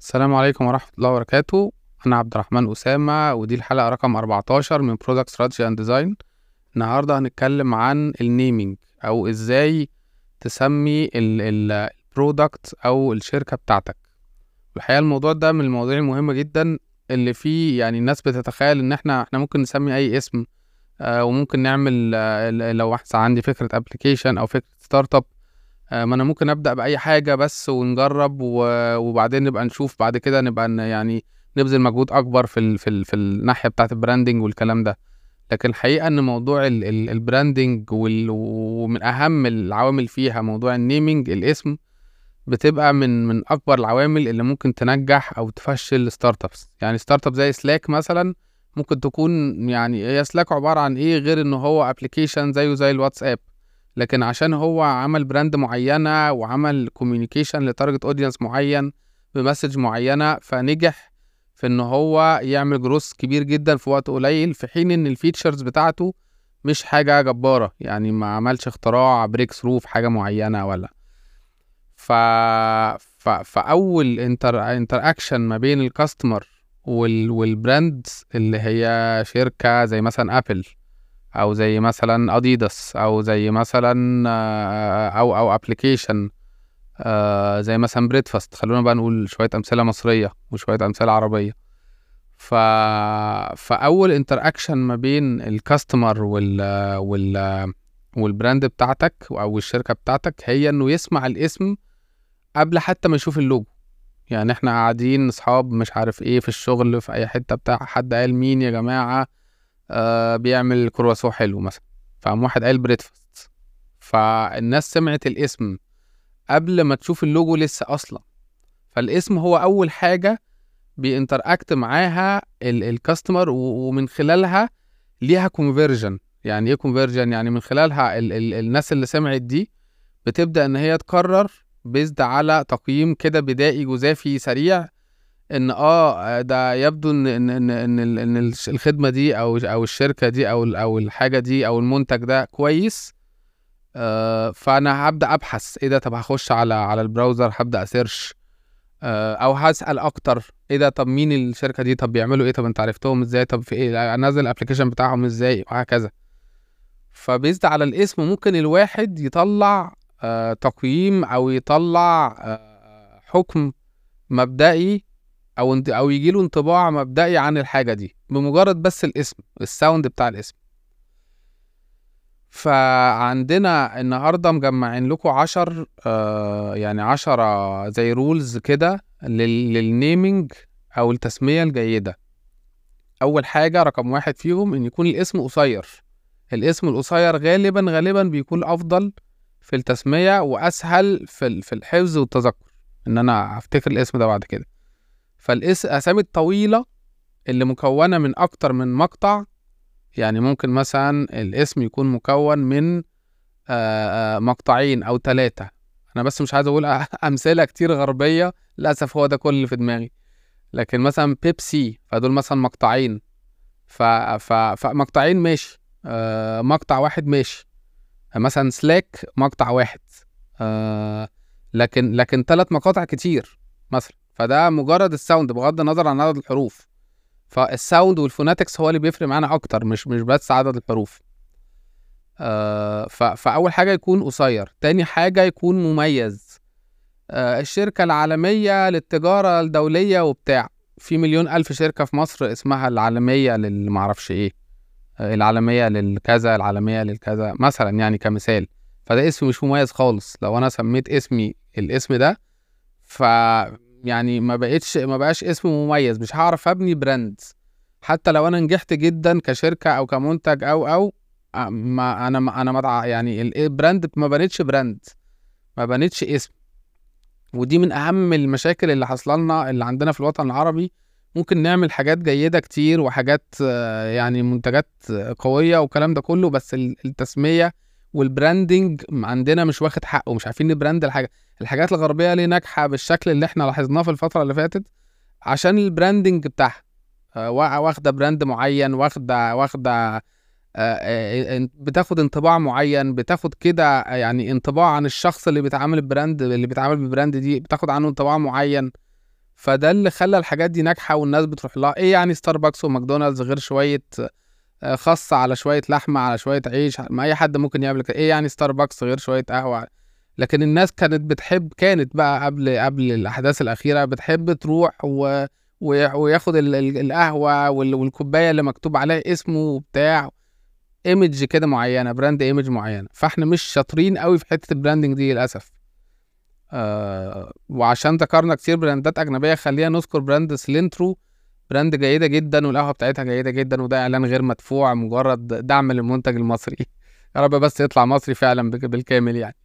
السلام عليكم ورحمة الله وبركاته. أنا عبد الرحمن أسامة ودي الحلقة رقم 14 من Product Strategy and Design. النهاردة هنتكلم عن ال naming أو إزاي تسمي ال product أو الشركة بتاعتك. الحقيقة الموضوع ده من المواضيع المهمة جدا اللي فيه يعني الناس بتتخيل إن إحنا إحنا ممكن نسمي أي اسم آه وممكن نعمل آه لو عندي فكرة application أو فكرة start آه، ما أنا ممكن أبدأ بأي حاجة بس ونجرب وبعدين نبقى نشوف بعد كده نبقى يعني نبذل مجهود أكبر في ال في ال في الناحية بتاعة ال branding والكلام ده. لكن الحقيقة إن موضوع ال- ال- ال branding ومن أهم العوامل فيها موضوع ال naming الاسم بتبقى من من أكبر العوامل اللي ممكن تنجح أو تفشل startups يعني startup زي Slack مثلا ممكن تكون يعني هي Slack عبارة عن إيه غير إن هو application زيه زي الواتساب. لكن عشان هو عمل brand معينة وعمل communication ل target audience معين ب message معينة فنجح في إن هو يعمل جروس كبير جدا في وقت قليل في حين إن ال features بتاعته مش حاجة جبارة يعني ما عملش اختراع breakthrough في حاجة معينة ولا. ف... ف... فأول inter interaction ما بين ال customer وال... وال brand اللي هي شركة زي مثلا Apple أو زي مثلا اديداس أو زي مثلا آه، أو أو application زي مثلا Breadfast خلونا بقى نقول شوية أمثلة مصرية وشوية أمثلة عربية. ف فأول interaction ما بين ال customer وال وال وال brand بتاعتك أو الشركة بتاعتك هي إنه يسمع الاسم قبل حتى ما يشوف اللوجو. يعني إحنا قاعدين أصحاب مش عارف إيه في الشغل في أي حتة بتاع حد قال مين يا جماعة؟ آه بيعمل كرواسون حلو مثلا. فقام واحد قال Breadfast فالناس سمعت الاسم قبل ما تشوف اللوجو لسه أصلا. فالاسم هو أول حاجة بي interact معاها ال customer ومن خلالها ليها conversion يعني إيه conversion يعني من خلالها ال ال الناس اللي سمعت دي بتبدأ إن هي تقرر based على تقييم كده بدائي جزافي سريع إن آه ده يبدو إن إن إن إن, إن الخدمة دي أو أو الشركة دي أو أو الحاجة دي أو المنتج ده كويس آه فأنا هبدأ أبحث. إيه ده؟ طب هخش على على ال browser هبدأ ا search آه أو هسأل أكتر. إيه ده؟ طب مين الشركة دي؟ طب بيعملوا إيه؟ طب أنت عرفتهم إزاي؟ طب في إيه؟ أنزل ال application بتاعهم إزاي؟ وهكذا. ف based على الاسم ممكن الواحد يطلع آه تقييم أو يطلع آه حكم مبدئي أو انت أو يجي له انطباع مبدئي عن الحاجة دي بمجرد بس الاسم ال sound بتاع الاسم. فعندنا النهارده مجمعين لكم عشر آه يعني عشرة زي rules كده لل- لل naming أو التسمية الجيدة. أول حاجة رقم واحد فيهم إن يكون الاسم قصير. الاسم القصير غالبا غالبا بيكون أفضل في التسمية وأسهل في في الحفظ والتذكر. إن أنا أفتكر الاسم ده بعد كده. فالاسامي الطويلة اللي مكونة من أكتر من مقطع يعني ممكن مثلا الاسم يكون مكون من آه، آه، مقطعين أو ثلاثة أنا بس مش عايز أقول أمثلة كتير غربية للأسف هو ده كل اللي في دماغي. لكن مثلا بيبسي فدول مثلا مقطعين. فمقطعين ماشي. آه، مقطع واحد ماشي. مثلا Slack مقطع واحد. لكن لكن ثلاث مقاطع كتير مثلا. فده مجرد ال sound بغض النظر عن عدد الحروف. فال sound وال phonetics هو اللي بيفرق معانا أكتر مش مش بس عدد الحروف. آه فأول حاجة يكون قصير تاني حاجة يكون مميز. آه الشركة العالمية للتجارة الدولية وبتاع. في مليون ألف شركة في مصر اسمها العالمية للمعرفش إيه. آه العالمية للكذا العالمية للكذا مثلا يعني كمثال. فده اسم مش مميز خالص. لو أنا سميت اسمي الاسم ده ف يعني ما بقتش ما بقاش اسم مميز. مش هعرف أبني brand حتى لو أنا نجحت جدا كشركة أو كمنتج أو أو ما أنا ما أنا ما يعني ال- ال brand ما بنتش brand. ما بنتش اسم. ودي من أهم المشاكل اللي حاصلة لنا اللي عندنا في الوطن العربي. ممكن نعمل حاجات جيدة كتير وحاجات آه، يعني منتجات قوية والكلام ده كله بس ال- التسمية وال branding عندنا مش واخد حقه مش عارفين ن brand الحاجة الحاجات الغربية ليه ناجحة بالشكل اللي إحنا لاحظناه في الفترة اللي فاتت؟ عشان ال branding بتاعها. آه، وا- واخدة brand معين واخدة واخدة آه، آه، بتاخد انطباع معين بتاخد كده يعني انطباع عن الشخص اللي بيتعامل ال brand اللي بيتعامل بال brand دي بتاخد عنه انطباع معين. فده اللي خلى الحاجات دي ناجحة والناس بتروح لها. إيه يعني ستاربكس وماكدونالدز غير شوية خس على شوية لحمة على شوية عيش ما أي حد ممكن يعمل كده. إيه يعني ستاربكس غير شوية قهوة؟ لكن الناس كانت بتحب كانت بقى قبل قبل الأحداث الأخيرة بتحب تروح و... وياخد ال... القهوة وال... والكوباية اللي مكتوب عليها اسمه وبتاع. image كده معينة brand image معينة. فإحنا مش شاطرين قوي في حتة ال branding دي للأسف. آه وعشان ذكرنا كتير brand ات أجنبية خلينا نذكر brand Cilantro brand جيدة جدا والقهوة بتاعتها جيدة جدا وده إعلان غير مدفوع مجرد دعم للمنتج المصري. يا رب بس يطلع مصري فعلا بالكامل يعني.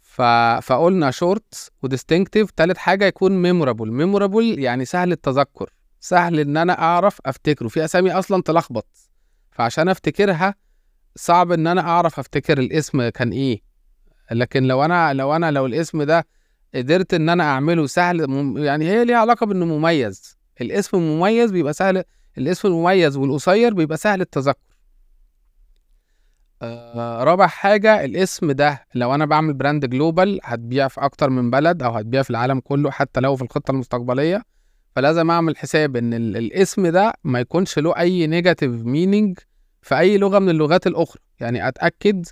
ف... فقلنا short و distinctive. تالت حاجة يكون memorable memorable يعني سهل التذكر. سهل إن أنا أعرف أفتكره. في أسامي أصلا تلخبط. فعشان أفتكرها صعب إن أنا أعرف أفتكر الاسم كان إيه. لكن لو أنا لو أنا لو الاسم ده قدرت إن أنا أعمله سهل يعني هي ليها علاقة بإنه مميز. الاسم المميز بيبقى سهل الاسم المميز والقصير بيبقى سهل التذكر. آه رابع حاجة الاسم ده لو أنا بعمل brand global هتبيع في أكتر من بلد أو هتبيع في العالم كله حتى لو في الخطة المستقبلية. فلازم أعمل حساب إن الاسم ده ما يكونش له أي negative meaning في أي لغة من اللغات الأخرى. يعني أتأكد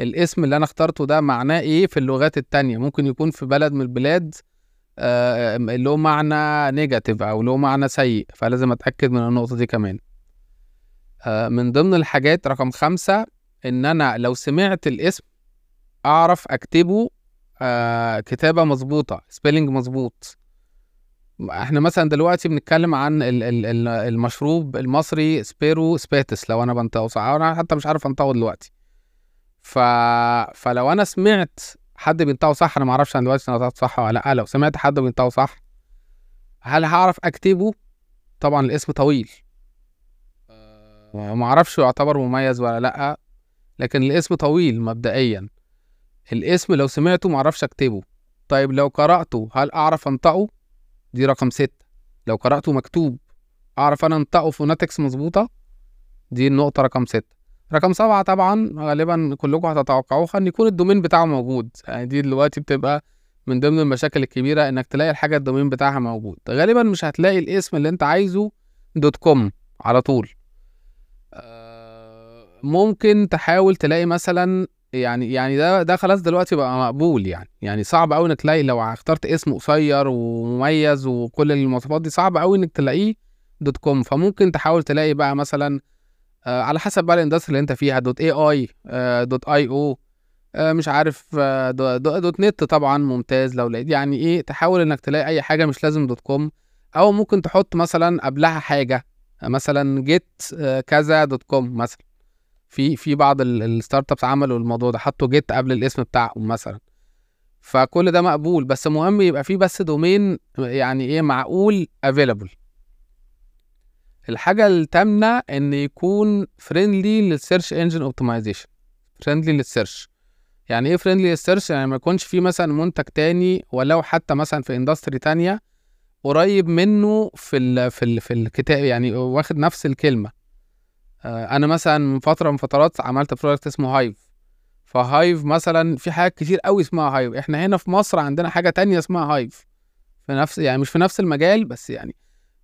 الاسم اللي أنا اخترته ده معناه إيه في اللغات التانية. ممكن يكون في بلد من البلاد له معنى negative أو له معنى سيء. فلازم أتأكد من النقطة دي كمان. آه، من ضمن الحاجات رقم خمسة إن أنا لو سمعت الاسم أعرف أكتبه آه، كتابة مظبوطة spelling مظبوط. إحنا مثلا دلوقتي بنتكلم عن المشروب المصري Spiro Spathis لو أنا بنطقه صح أنا حتى مش عارف أنطقه دلوقتي. ف... فلو أنا سمعت حد بينطقه صح؟ أنا ما أعرفش أنا دلوقتي نطقت صح ولا لأ. لو سمعت حد بينطقه صح هل هعرف أكتبه؟ طبعا الاسم طويل. ما أعرفش يعتبر مميز ولا لأ لكن الاسم طويل مبدئيا. الاسم لو سمعته ما أعرفش أكتبه. طيب لو قرأته هل أعرف أنطقه؟ دي رقم ستة. لو قرأته مكتوب أعرف أنا أنطقه فوناتكس مظبوطة؟ دي النقطة رقم ستة. رقم سبعة طبعا غالبا كلكم هتتوقعوها ان يكون ال domain بتاعه موجود. يعني دي دلوقتي بتبقى من ضمن المشاكل الكبيرة إنك تلاقي الحاجة ال domain بتاعها موجود. غالبا مش هتلاقي الاسم اللي أنت عايزه dot com على طول. آه، ممكن تحاول تلاقي مثلا يعني يعني ده ده خلاص دلوقتي بقى مقبول يعني. يعني صعب قوي إنك تلاقي لو اخترت اسم قصير ومميز وكل المواصفات دي صعب قوي إنك تلاقيه dot com. فممكن تحاول تلاقي بقى مثلا آه على حسب بقى ال industry اللي انت فيها dot AI آه dot io آه مش عارف آه dot, net طبعا ممتاز. لو لقيت يعني إيه تحاول إنك تلاقي أي حاجة مش لازم dot com. أو ممكن تحط مثلا قبلها حاجة مثلا get آه كذا dot com مثلا. في في بعض ال startups عملوا الموضوع ده حطوا get قبل الاسم بتاعهم مثلا. فكل ده مقبول بس مهم يبقى فيه بس domain يعني إيه معقول available الحاجة التامنة إن يكون friendly لل search engine optimization friendly لل search يعني إيه friendly لل search يعني ما يكونش في مثلا منتج تاني ولو حتى مثلا في industry تانية قريب منه في ال في ال في الكتابة يعني واخد نفس الكلمة. آه أنا مثلا من فترة من فترات عملت project اسمه Hive ف Hive مثلا في حاجات كتير قوي اسمها Hive إحنا هنا في مصر عندنا حاجة تانية اسمها Hive في نفس يعني مش في نفس المجال بس يعني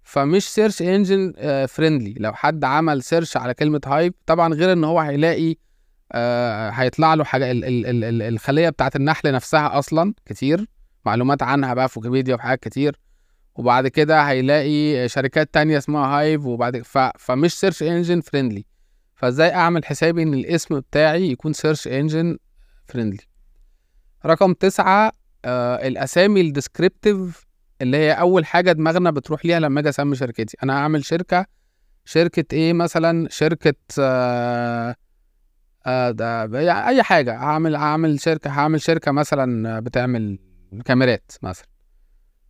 فمش search engine friendly لو حد عمل search على كلمة Hive طبعا غير إن هو هيلاقي آه هيطلع له حاجة ال ال ال ال الخلية بتاعة النحل نفسها أصلا كتير. معلومات عنها بقى في ويكيبيديا وحاجات كتير. وبعد كده هيلاقي شركات تانية اسمها Hive وبعد ف... فمش search engine friendly فازاي أعمل حسابي إن الاسم بتاعي يكون search engine friendly رقم تسعة آه الأسامي ال descriptive اللي هي أول حاجة دماغنا بتروح ليها لما أجي أسمي شركتي. أنا هعمل شركة شركة إيه مثلا؟ شركة آه آه ده يعني أي حاجة. هعمل هعمل شركة هعمل شركة مثلا بتعمل كاميرات مثلا.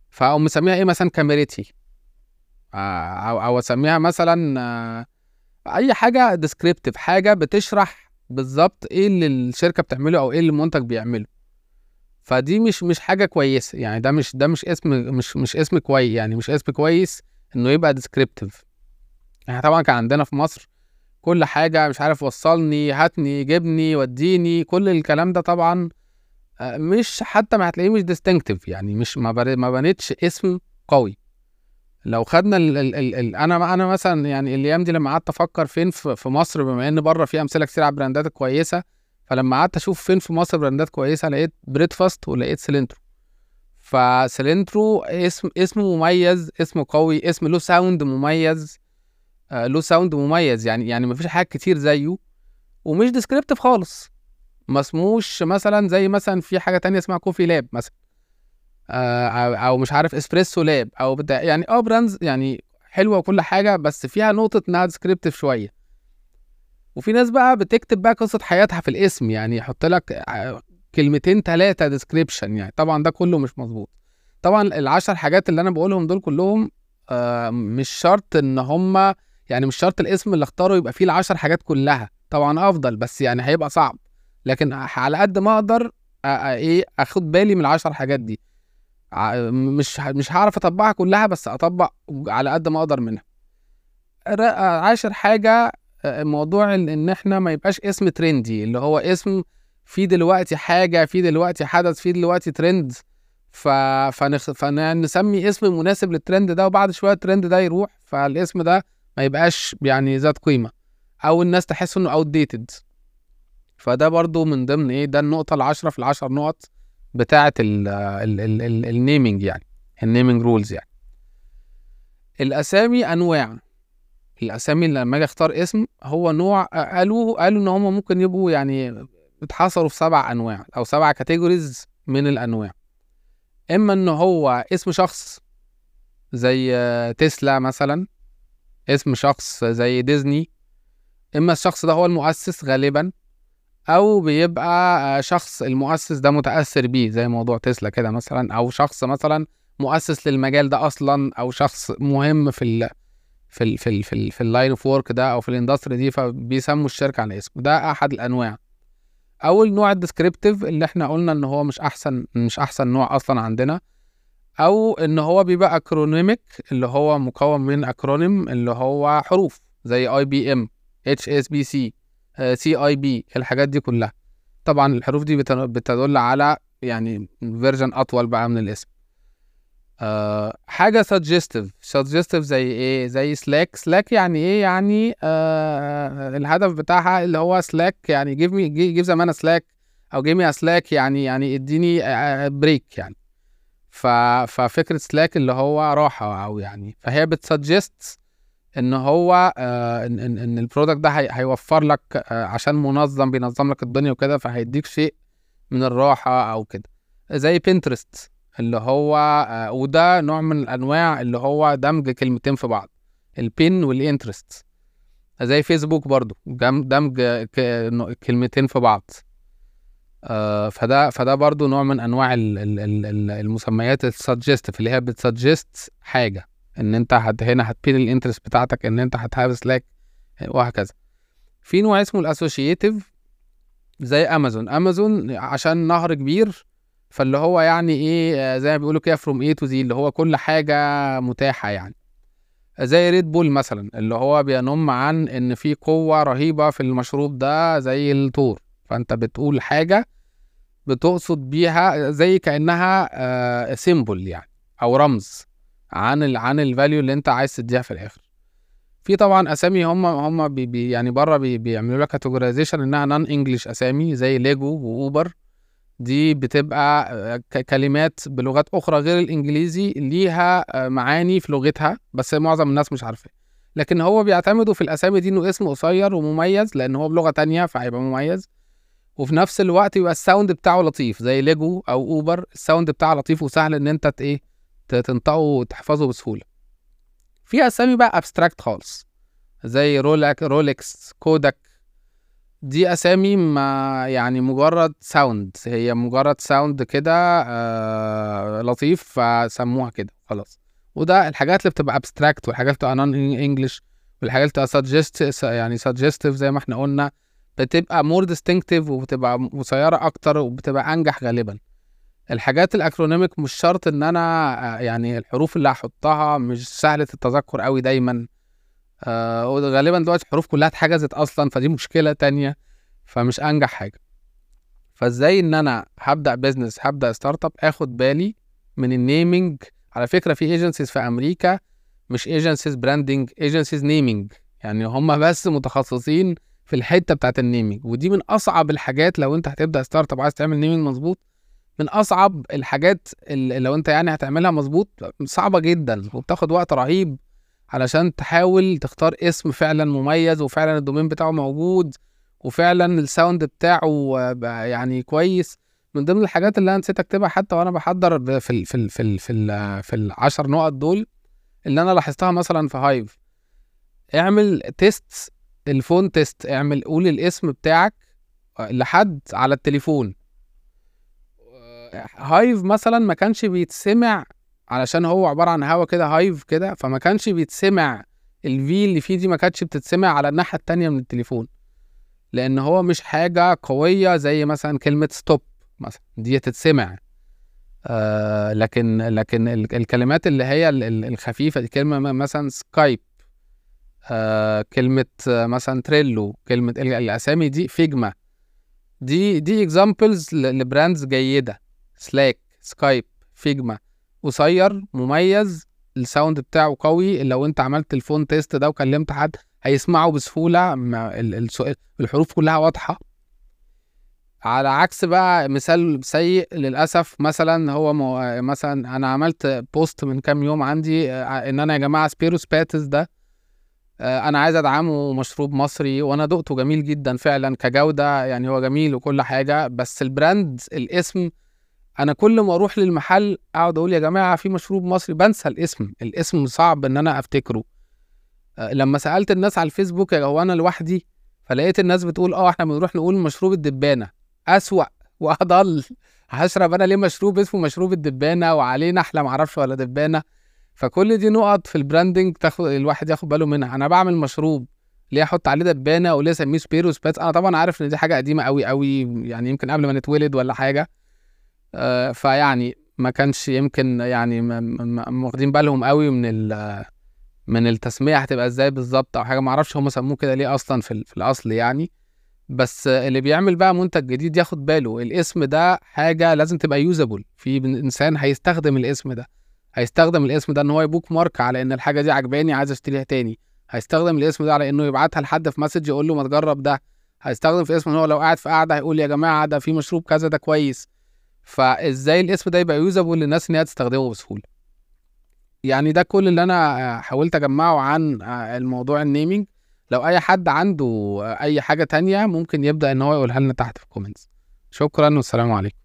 فأقوم مسميها إيه مثلا؟ كاميرتي. آه أو أو أسميها مثلا آه أي حاجة descriptive حاجة بتشرح بالظبط إيه اللي الشركة بتعمله أو إيه اللي المنتج بيعمله. فدي مش مش حاجة كويسة. يعني ده مش ده مش اسم مش مش اسم كويس يعني مش اسم كويس إنه يبقى descriptive يعني طبعا كان عندنا في مصر كل حاجة مش عارف وصلني هاتني جبني وديني كل الكلام ده طبعا آه، مش حتى ما هتلاقيه مش distinctive يعني مش ما, ما بنتش اسم قوي. لو خدنا ال ال ال ال أنا أنا مثلا يعني الأيام دي لما قعدت أفكر فين في, مصر بما إن بره في أمثلة كتير على brand ات كويسه فلما قعدت أشوف فين في مصر brand ات كويسة لقيت Breadfast ولقيت Cilantro ف Cilantro اسم اسم مميز اسم قوي اسم له sound مميز آه له sound مميز. يعني يعني مفيش حاجات كتير زيه ومش descriptive خالص. ما اسموش مثلا زي مثلا في حاجة تانية اسمها Coffee Lab مثلا. آه أو مش عارف Espresso Lab أو بتاع. يعني آه brands يعني حلوة وكل حاجة بس فيها نقطة إنها descriptive شوية. وفي ناس بقى بتكتب بقى قصة حياتها في الاسم يعني يحط لك كلمتين ثلاثة description يعني. طبعا ده كله مش مظبوط. طبعا العشر حاجات اللي أنا بقولهم دول كلهم آه مش شرط إن هم يعني مش شرط الاسم اللي اختاره يبقى فيه العشر حاجات كلها. طبعا أفضل بس يعني هيبقى صعب. لكن على قد ما أقدر إيه أخد بالي من العشر حاجات دي. مش مش هعرف أطبقها كلها بس أطبق على قد ما أقدر منها. ر- عاشر حاجة آه، موضوع ان إحنا ما يبقاش اسم ترندي اللي هو اسم في دلوقتي حاجة في دلوقتي حدث في دلوقتي ترند ف... فنخ... فنسمي اسم مناسب للترند ده وبعد شوية الترند ده يروح فالاسم ده ما يبقاش يعني ذات قيمة أو الناس تحس إنه outdated فده برضو من ضمن إيه ده النقطة العشرة في العشر نقط بتاعة ال ال ال ال ال naming يعني ال naming rules يعني. الأسامي أنواع. الأسامي لما أجي أختار اسم هو نوع قالوا قالوا إن هم ممكن يبقوا يعني اتحصروا في سبع أنواع أو سبع categories من الأنواع. إما إن هو اسم شخص زي تسلا مثلا اسم شخص زي ديزني إما الشخص ده هو المؤسس غالبا أو بيبقى شخص المؤسس ده متأثر بيه زي موضوع تسلا كده مثلا أو شخص مثلا مؤسس للمجال ده أصلا أو شخص مهم في في ال في ال في, في ال line of work ده أو في ال industry دي فبيسموا الشركة على اسمه. ده أحد الأنواع. أول نوع ال descriptive اللي إحنا قلنا إن هو مش أحسن مش أحسن نوع أصلا عندنا أو إن هو بيبقى acronymic اللي هو مكون من acronym اللي هو حروف زي اي بي ام اتش اس بي سي سي اي بي الحاجات دي كلها. طبعا الحروف دي بت- بتدل على يعني version أطول بقى من الاسم. أه حاجة suggestive suggestive زي إيه؟ زي Slack Slack يعني إيه؟ يعني أه الهدف بتاعها اللي هو slack يعني give me give زمان slack أو give me slack يعني يعني إديني break يعني. ف ففكرة Slack اللي هو راحة أو يعني فهي بت suggest إن هو آه إن إن, ال product ده هي هيوفر لك آه عشان منظم بينظم لك الدنيا وكده فهيديك شيء من الراحة أو كده. زي Pinterest اللي هو آه وده نوع من الأنواع اللي هو دمج كلمتين في بعض ال pin وال interest زي فيسبوك برضو دمج كلمتين في بعض. آه فده فده برضو نوع من أنواع ال- ال- ال- ال- المسميات ال suggestive اللي هي بت suggest حاجة إن أنت هت هنا هتبين ال interest بتاعتك إن أنت هت have slack وهكذا. في نوع اسمه ال associative زي Amazon Amazon عشان نهر كبير فاللي هو يعني إيه آه، زي ما بيقولوا كده from A to Z اللي هو كل حاجة متاحة يعني. زي Red Bull مثلا اللي هو بينم عن إن في قوة رهيبة في المشروب ده زي الطور فأنت بتقول حاجة بتقصد بيها زي كأنها symbol يعني أو رمز عن ال عن ال value اللي أنت عايز تديها في الآخر. في طبعا أسامي هم هم بي بي يعني بره بي بيعملوا لك categorization إنها non-English أسامي زي Lego و Uber دي بتبقى آه، كلمات بلغات أخرى غير الإنجليزي ليها آه، معاني في لغتها بس معظم الناس مش عارفاه لكن هو بيعتمدوا في الأسامي دي إنه اسم قصير ومميز لأن هو بلغة تانية فهيبقى مميز. وفي نفس الوقت يبقى ال sound بتاعه لطيف زي ليجو أو Uber ال sound بتاعه لطيف وسهل إن أنت إيه تنطقه وتحفظه بسهولة. في أسامي بقى abstract خالص زي Rol- Rolex Kodak دي أسامي ما يعني مجرد sound هي مجرد sound كده آه لطيف فسموها كده خلاص. وده الحاجات اللي بتبقى abstract والحاجات اللي بتبقى non-English والحاجات اللي بتبقى suggest يعني suggestive زي ما إحنا قلنا بتبقى more distinctive وبتبقى قصيرة أكتر وبتبقى أنجح غالبا. الحاجات ال acronymic مش شرط إن أنا آه، يعني الحروف اللي هحطها مش سهلة التذكر قوي دايما. آه وغالبا دلوقتي الحروف كلها اتحجزت أصلا فدي مشكلة تانية فمش أنجح حاجة. فإزاي إن أنا هبدأ business هبدأ startup آخد بالي من ال naming على فكرة في agencies في أمريكا مش agencies branding agencies naming يعني هم بس متخصصين في الحتة بتاعت ال naming ودي من أصعب الحاجات لو أنت هتبدأ startup عايز تعمل naming مظبوط. من أصعب الحاجات اللي لو أنت يعني هتعملها مظبوط صعبة جدا وبتاخد وقت رهيب. علشان تحاول تختار اسم فعلا مميز وفعلا ال domain بتاعه موجود وفعلا ال sound بتاعه يعني كويس. من ضمن الحاجات اللي أنا نسيت أكتبها حتى وأنا بحضر في ال في ال في ال في, ال في العشر نقط دول اللي أنا لاحظتها مثلا في هايف اعمل test ال phone test اعمل قول الاسم بتاعك لحد على التليفون. هايف مثلا ما كانش بيتسمع علشان هو عبارة عن هوا كده هايف كده فما كانش بيتسمع الفي اللي فيه دي ما كانتش بتتسمع على الناحية التانية من التليفون. لأن هو مش حاجة قوية زي مثلا كلمة stop مثلا دي تتسمع. آه لكن لكن الكلمات اللي هي الخفيفة دي كلمة مثلا سكايب آه كلمة مثلا تريلو كلمة الأسامي دي فيجما دي دي examples ل brands جيدة. سلاك سكايب فيجما قصير مميز ال sound بتاعه قوي. لو انت عملت ال phone test ده وكلمت حد هيسمعه بسهولة. الحروف كلها واضحة. على عكس بقى مثال سيء للأسف مثلا هو مو مثلا أنا عملت post من كام يوم عندي إن أنا يا جماعة سبيرو سباتس ده أنا عايز أدعمه مشروب مصري وأنا دقته جميل جدا فعلا كجودة يعني هو جميل وكل حاجة بس ال brand الاسم أنا كل ما أروح للمحل أقعد أقول يا جماعة في مشروب مصري بنسى الاسم. الاسم صعب إن أنا أفتكره. لما سألت الناس على الفيسبوك هو أنا لوحدي؟ فلقيت الناس بتقول آه إحنا بنروح نقول مشروب الدبانة. أسوأ وأضل. هشرب أنا ليه مشروب اسمه مشروب الدبانة وعليه نحله معرفش ولا دبانة؟ فكل دي نقط في ال branding تاخد الواحد ياخد باله منها. أنا بعمل مشروب. ليه أحط عليه دبانة وليه أسميه سبيرو سباتس أنا طبعا عارف إن دي حاجة قديمة قوي قوي يعني يمكن قبل ما نتولد ولا حاجة. آه فيعني ما كانش يمكن يعني واخدين بالهم قوي من من التسمية هتبقى إزاي بالظبط أو حاجة. ما أعرفش هم سموه كده ليه أصلا في, في الأصل يعني. بس اللي بيعمل بقى منتج جديد ياخد باله. الاسم ده حاجة لازم تبقى يوزابل في إنسان هيستخدم الاسم ده. هيستخدم الاسم ده إن هو يبوك مارك على إن الحاجة دي عجباني عايز أشتريها تاني. هيستخدم الاسم ده على إنه يبعتها لحد في مسج يقول له ما تجرب ده. هيستخدم في اسم إن هو لو قاعد في قاعدة هيقول يا جماعة ده في مشروب كذا ده كويس. فازاي الاسم ده يبقى usable للناس إن هي تستخدمه بسهولة؟ يعني ده كل اللي أنا حاولت أجمعه عن الموضوع ال naming. لو أي حد عنده أي حاجة تانية ممكن يبدأ إن هو يقولها لنا تحت في ال comments شكرا والسلام عليكم.